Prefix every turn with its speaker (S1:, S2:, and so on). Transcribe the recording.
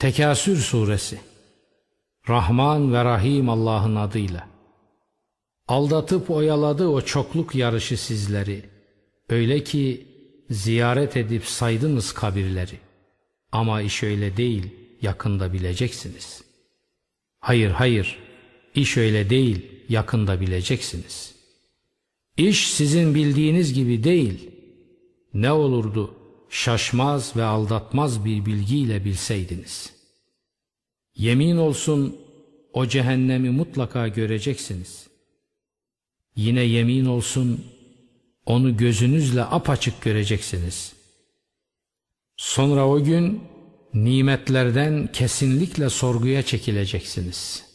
S1: Tekasür Suresi. Rahman ve Rahim Allah'ın adıyla. Aldatıp oyaladı o çokluk yarışı sizleri. Öyle ki ziyaret edip saydınız kabirleri. Ama iş öyle değil yakında bileceksiniz. Hayır hayır iş öyle değil yakında bileceksiniz. İş sizin bildiğiniz gibi değil. Ne olurdu şaşmaz ve aldatmaz bir bilgiyle bilseydiniz. Yemin olsun o cehennemi mutlaka göreceksiniz. Yine yemin olsun onu gözünüzle apaçık göreceksiniz. Sonra o gün nimetlerden kesinlikle sorguya çekileceksiniz.''